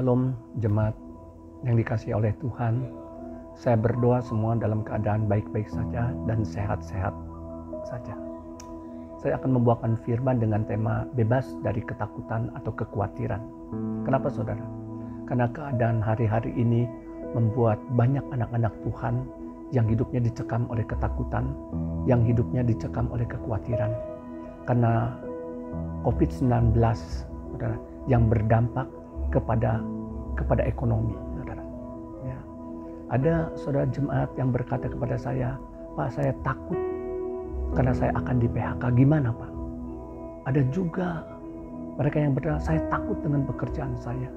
Shalom jemaat yang dikasih oleh Tuhan. Saya berdoa semua dalam keadaan baik-baik saja dan sehat-sehat saja. Saya akan membawakan firman dengan tema bebas dari ketakutan atau kekhawatiran. Kenapa saudara? Karena keadaan hari-hari ini membuat banyak anak-anak Tuhan yang hidupnya dicekam oleh ketakutan, yang hidupnya dicekam oleh kekhawatiran. Karena COVID-19 saudara, yang berdampak kepada kepada ekonomi saudara. Ya. Ada saudara jemaat yang berkata kepada saya, Pak saya takut karena saya akan di PHK. Gimana Pak? Ada juga mereka yang berkata, saya takut dengan pekerjaan saya.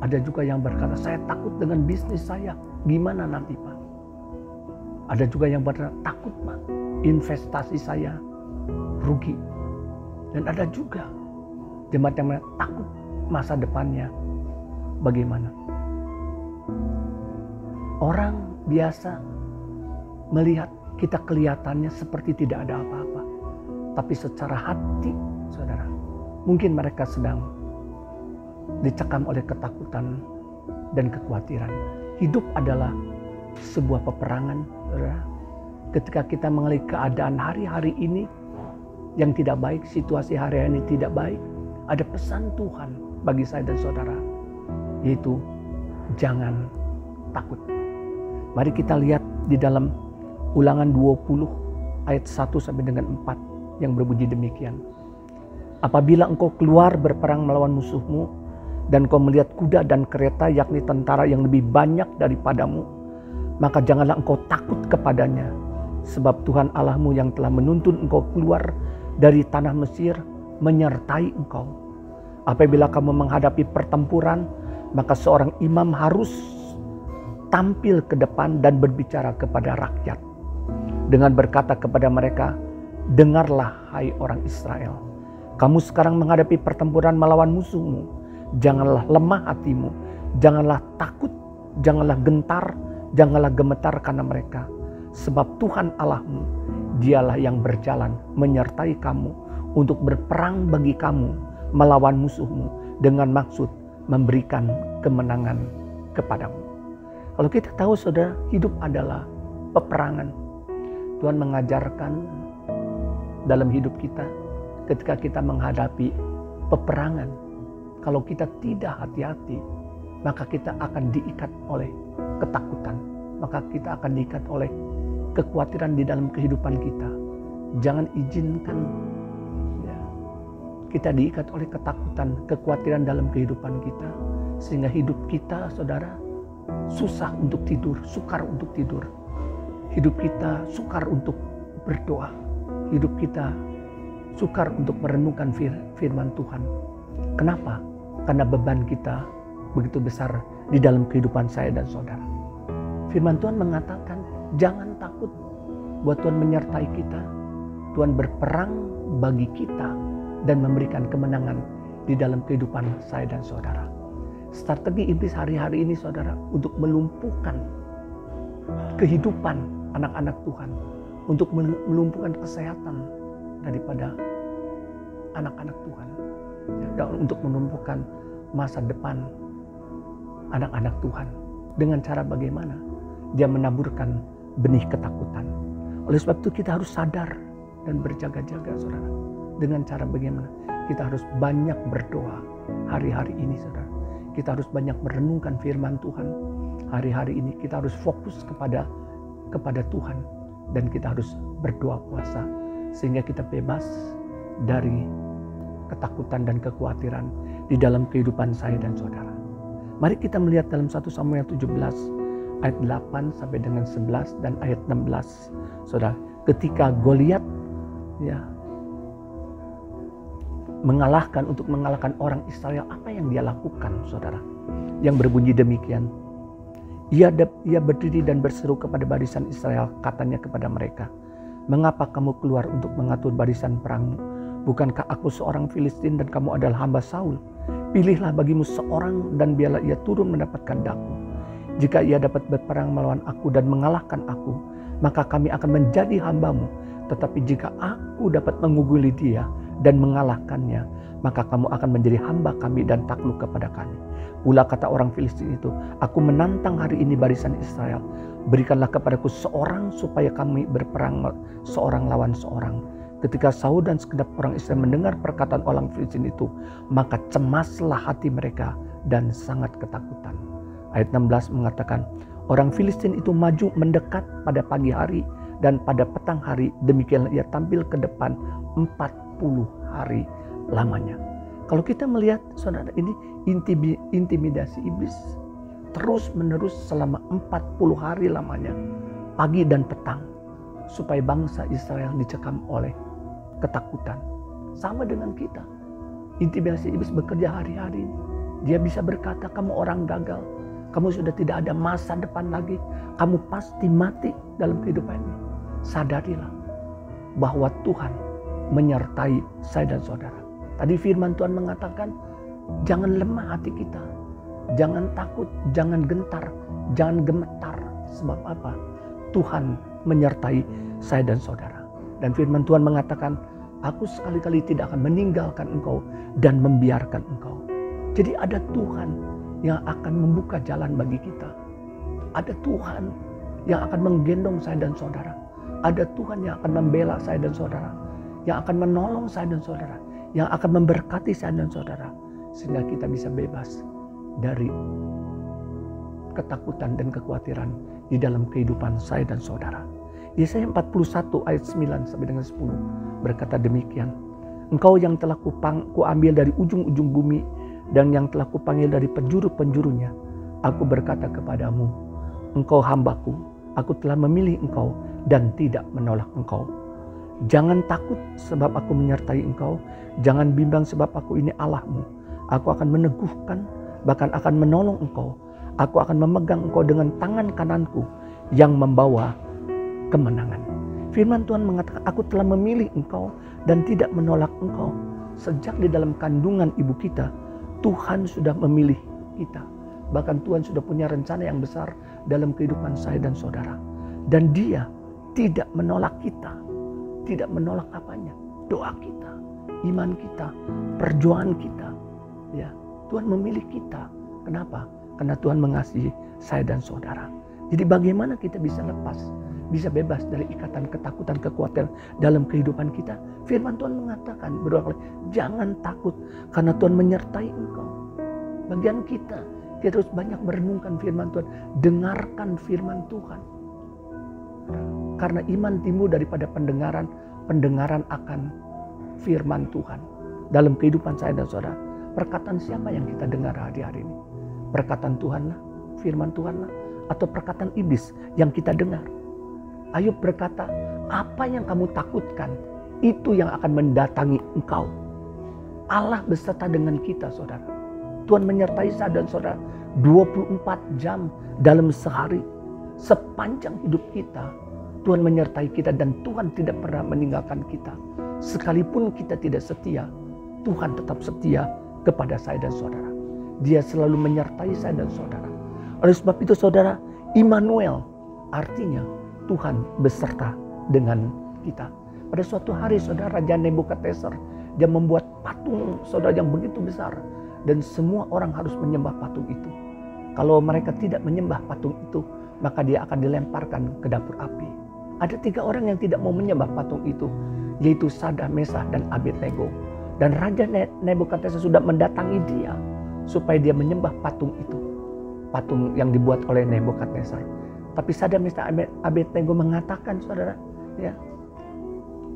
Ada juga yang berkata, saya takut dengan bisnis saya. Gimana nanti Pak? Ada juga yang berkata, takut Pak, investasi saya rugi. Dan ada juga jemaat yang takut masa depannya bagaimana. Orang biasa melihat kita kelihatannya seperti tidak ada apa-apa. Tapi secara hati, saudara, mungkin mereka sedang dicekam oleh ketakutan dan kekhawatiran. Hidup adalah sebuah peperangan, saudara. Ketika kita mengalami keadaan hari-hari ini yang tidak baik, situasi hari ini tidak baik, ada pesan Tuhan bagi saya dan saudara, yaitu jangan takut. Mari kita lihat di dalam Ulangan 20 ayat 1 sampai dengan 4 yang berbunyi demikian. Apabila engkau keluar berperang melawan musuhmu dan kau melihat kuda dan kereta yakni tentara yang lebih banyak daripadamu, maka janganlah engkau takut kepadanya sebab Tuhan Allahmu yang telah menuntun engkau keluar dari tanah Mesir menyertai engkau. Apabila kamu menghadapi pertempuran, maka seorang imam harus tampil ke depan dan berbicara kepada rakyat. Dengan berkata kepada mereka, Dengarlah hai orang Israel, kamu sekarang menghadapi pertempuran melawan musuhmu. Janganlah lemah hatimu, janganlah takut, janganlah gentar, janganlah gemetar karena mereka. Sebab Tuhan Allahmu, dialah yang berjalan menyertai kamu untuk berperang bagi kamu melawan musuhmu dengan maksud memberikan kemenangan kepadamu. Kalau kita tahu saudara, hidup adalah peperangan Tuhan mengajarkan dalam hidup kita ketika kita menghadapi peperangan. Kalau kita tidak hati-hati, maka kita akan diikat oleh ketakutan. Maka kita akan diikat oleh kekhawatiran di dalam kehidupan kita. Jangan izinkan kita diikat oleh ketakutan, kekhawatiran dalam kehidupan kita. Sehingga hidup kita, saudara, susah untuk tidur, sukar untuk tidur Hidup kita sukar untuk berdoa. Hidup kita sukar untuk merenungkan firman Tuhan. Kenapa? Karena beban kita begitu besar di dalam kehidupan saya dan saudara. Firman Tuhan mengatakan, jangan takut buat Tuhan menyertai kita. Tuhan berperang bagi kita dan memberikan kemenangan di dalam kehidupan saya dan saudara. Strategi iblis hari-hari ini saudara untuk melumpuhkan kehidupan anak-anak Tuhan untuk melumpuhkan kesehatan daripada anak-anak Tuhan dan untuk menumpukan masa depan anak-anak Tuhan. Dengan cara bagaimana? Dia menaburkan benih ketakutan. Oleh sebab itu kita harus sadar dan berjaga-jaga saudara dengan cara bagaimana kita harus banyak berdoa hari-hari ini saudara kita harus banyak merenungkan firman Tuhan hari-hari ini kita harus fokus kepada kepada Tuhan dan kita harus berdoa puasa sehingga kita bebas dari ketakutan dan kekhawatiran di dalam kehidupan saya dan saudara. Mari kita melihat dalam 1 Samuel 17 ayat 8 sampai dengan 11 dan ayat 16. Saudara, ketika Goliat ya mengalahkan untuk mengalahkan orang Israel, apa yang dia lakukan, Saudara? Yang berbunyi demikian, ia, ia berdiri dan berseru kepada barisan Israel, katanya kepada mereka, Mengapa kamu keluar untuk mengatur barisan perangmu? Bukankah aku seorang Filistin dan kamu adalah hamba Saul? Pilihlah bagimu seorang dan biarlah ia turun mendapatkan daku. Jika ia dapat berperang melawan aku dan mengalahkan aku, maka kami akan menjadi hambamu. Tetapi jika aku dapat menguguli dia dan mengalahkannya, maka kamu akan menjadi hamba kami dan takluk kepada kami. Pula kata orang Filistin itu, aku menantang hari ini barisan Israel. Berikanlah kepadaku seorang supaya kami berperang seorang lawan seorang. Ketika Saul dan sekedap orang Israel mendengar perkataan orang Filistin itu, maka cemaslah hati mereka dan sangat ketakutan. Ayat 16 mengatakan, orang Filistin itu maju mendekat pada pagi hari dan pada petang hari demikianlah ia tampil ke depan 40 hari lamanya. Kalau kita melihat saudara ini intimidasi iblis terus menerus selama 40 hari lamanya. Pagi dan petang. Supaya bangsa Israel dicekam oleh ketakutan. Sama dengan kita. Intimidasi iblis bekerja hari-hari. Dia bisa berkata kamu orang gagal. Kamu sudah tidak ada masa depan lagi. Kamu pasti mati dalam kehidupan ini. Sadarilah bahwa Tuhan menyertai saya dan saudara. Tadi firman Tuhan mengatakan, jangan lemah hati kita. Jangan takut, jangan gentar, jangan gemetar. Sebab apa? Tuhan menyertai saya dan saudara. Dan firman Tuhan mengatakan, aku sekali-kali tidak akan meninggalkan engkau dan membiarkan engkau. Jadi ada Tuhan yang akan membuka jalan bagi kita. Ada Tuhan yang akan menggendong saya dan saudara. Ada Tuhan yang akan membela saya dan saudara. Yang akan menolong saya dan saudara yang akan memberkati saya dan saudara sehingga kita bisa bebas dari ketakutan dan kekhawatiran di dalam kehidupan saya dan saudara. Yesaya 41 ayat 9 sampai dengan 10 berkata demikian. Engkau yang telah kupang, kuambil dari ujung-ujung bumi dan yang telah kupanggil dari penjuru-penjurunya. Aku berkata kepadamu, engkau hambaku, aku telah memilih engkau dan tidak menolak engkau. Jangan takut sebab aku menyertai engkau. Jangan bimbang sebab aku ini Allahmu. Aku akan meneguhkan, bahkan akan menolong engkau. Aku akan memegang engkau dengan tangan kananku yang membawa kemenangan. Firman Tuhan mengatakan, aku telah memilih engkau dan tidak menolak engkau. Sejak di dalam kandungan ibu kita, Tuhan sudah memilih kita. Bahkan Tuhan sudah punya rencana yang besar dalam kehidupan saya dan saudara. Dan dia tidak menolak kita tidak menolak apanya? Doa kita, iman kita, perjuangan kita. Ya, Tuhan memilih kita. Kenapa? Karena Tuhan mengasihi saya dan saudara. Jadi bagaimana kita bisa lepas, bisa bebas dari ikatan ketakutan, kekuatan dalam kehidupan kita? Firman Tuhan mengatakan berdoa jangan takut karena Tuhan menyertai engkau. Bagian kita, kita terus banyak merenungkan firman Tuhan, dengarkan firman Tuhan. Karena iman timbul daripada pendengaran, pendengaran akan firman Tuhan. Dalam kehidupan saya dan saudara, perkataan siapa yang kita dengar hari-hari ini? Perkataan Tuhan lah, firman Tuhan lah, atau perkataan iblis yang kita dengar? Ayub berkata, apa yang kamu takutkan, itu yang akan mendatangi engkau. Allah beserta dengan kita saudara. Tuhan menyertai saya dan saudara 24 jam dalam sehari. Sepanjang hidup kita Tuhan menyertai kita dan Tuhan tidak pernah meninggalkan kita. Sekalipun kita tidak setia, Tuhan tetap setia kepada saya dan saudara. Dia selalu menyertai saya dan saudara. Oleh sebab itu saudara, Immanuel artinya Tuhan beserta dengan kita. Pada suatu hari saudara Raja Nebukadnezar dia membuat patung saudara yang begitu besar dan semua orang harus menyembah patung itu. Kalau mereka tidak menyembah patung itu, maka dia akan dilemparkan ke dapur api. Ada tiga orang yang tidak mau menyembah patung itu, yaitu Sada, Mesah, dan Abednego. Dan Raja Nebukadnezar sudah mendatangi dia supaya dia menyembah patung itu. Patung yang dibuat oleh Nebukadnezar. Tapi Sada, Mesah, Abednego mengatakan, saudara, ya,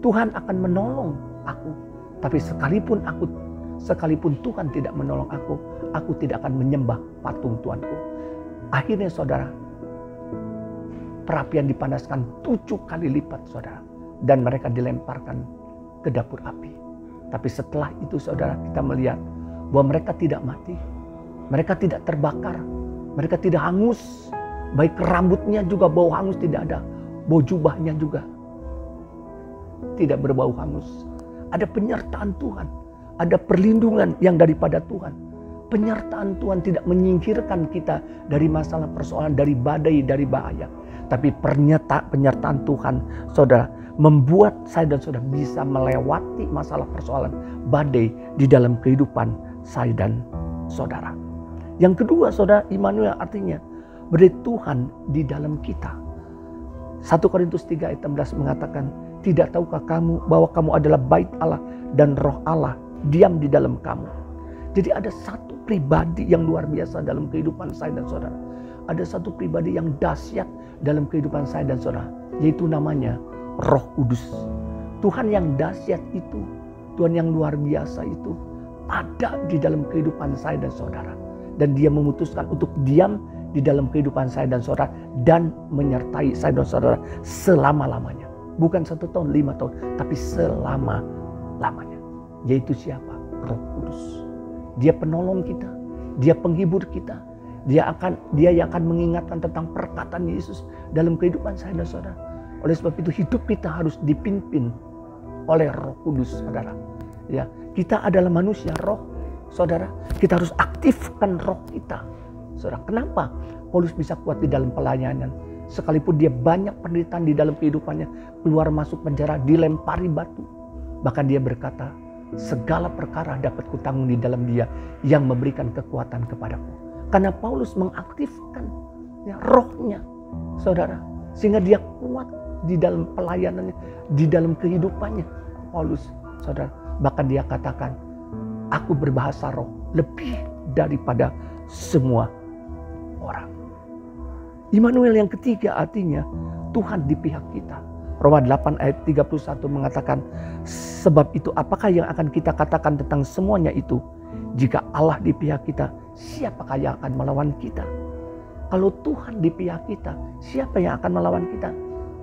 Tuhan akan menolong aku. Tapi sekalipun aku sekalipun Tuhan tidak menolong aku, aku tidak akan menyembah patung Tuanku. Akhirnya saudara, perapian dipanaskan tujuh kali lipat saudara. Dan mereka dilemparkan ke dapur api. Tapi setelah itu saudara kita melihat bahwa mereka tidak mati. Mereka tidak terbakar. Mereka tidak hangus. Baik rambutnya juga bau hangus tidak ada. Bau jubahnya juga tidak berbau hangus. Ada penyertaan Tuhan. Ada perlindungan yang daripada Tuhan. Penyertaan Tuhan tidak menyingkirkan kita dari masalah persoalan, dari badai, dari bahaya. Tapi pernyata, penyertaan Tuhan, saudara, membuat saya dan saudara bisa melewati masalah persoalan badai di dalam kehidupan saya dan saudara. Yang kedua, saudara, Immanuel artinya berarti Tuhan di dalam kita. 1 Korintus 3 ayat 16 mengatakan, tidak tahukah kamu bahwa kamu adalah bait Allah dan roh Allah diam di dalam kamu. Jadi ada satu pribadi yang luar biasa dalam kehidupan saya dan saudara. Ada satu pribadi yang dahsyat dalam kehidupan saya dan saudara. Yaitu namanya roh kudus. Tuhan yang dahsyat itu, Tuhan yang luar biasa itu ada di dalam kehidupan saya dan saudara. Dan dia memutuskan untuk diam di dalam kehidupan saya dan saudara dan menyertai saya dan saudara selama-lamanya. Bukan satu tahun, lima tahun, tapi selama-lamanya. Yaitu siapa? Roh Kudus. Dia penolong kita, dia penghibur kita, dia akan dia yang akan mengingatkan tentang perkataan Yesus dalam kehidupan saya dan saudara. Oleh sebab itu hidup kita harus dipimpin oleh Roh Kudus, saudara. Ya, kita adalah manusia roh, saudara. Kita harus aktifkan roh kita, saudara. Kenapa Paulus bisa kuat di dalam pelayanan? Sekalipun dia banyak penderitaan di dalam kehidupannya, keluar masuk penjara, dilempari batu. Bahkan dia berkata, segala perkara dapat kutanggung di dalam dia yang memberikan kekuatan kepadaku. Karena Paulus mengaktifkan ya, rohnya, saudara. Sehingga dia kuat di dalam pelayanannya, di dalam kehidupannya. Paulus, saudara. Bahkan dia katakan, aku berbahasa roh lebih daripada semua orang. Immanuel yang ketiga artinya Tuhan di pihak kita. Roma 8 ayat 31 mengatakan, sebab itu apakah yang akan kita katakan tentang semuanya itu? Jika Allah di pihak kita, siapakah yang akan melawan kita? Kalau Tuhan di pihak kita, siapa yang akan melawan kita?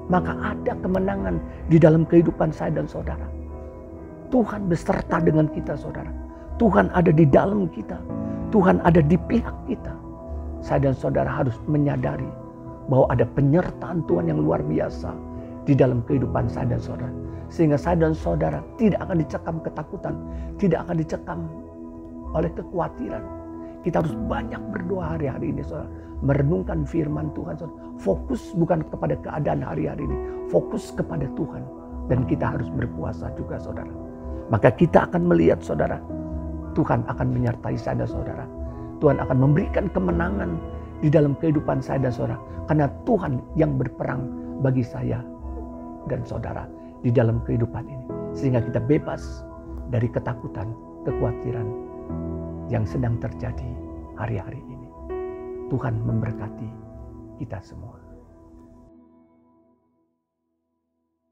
Maka ada kemenangan di dalam kehidupan saya dan saudara. Tuhan beserta dengan kita saudara. Tuhan ada di dalam kita. Tuhan ada di pihak kita saya dan saudara harus menyadari bahwa ada penyertaan Tuhan yang luar biasa di dalam kehidupan saya dan saudara. Sehingga saya dan saudara tidak akan dicekam ketakutan, tidak akan dicekam oleh kekhawatiran. Kita harus banyak berdoa hari-hari ini saudara. Merenungkan firman Tuhan saudara. Fokus bukan kepada keadaan hari-hari ini. Fokus kepada Tuhan. Dan kita harus berpuasa juga saudara. Maka kita akan melihat saudara. Tuhan akan menyertai saya dan saudara Tuhan akan memberikan kemenangan di dalam kehidupan saya dan saudara. Karena Tuhan yang berperang bagi saya dan saudara di dalam kehidupan ini. Sehingga kita bebas dari ketakutan, kekhawatiran yang sedang terjadi hari-hari ini. Tuhan memberkati kita semua.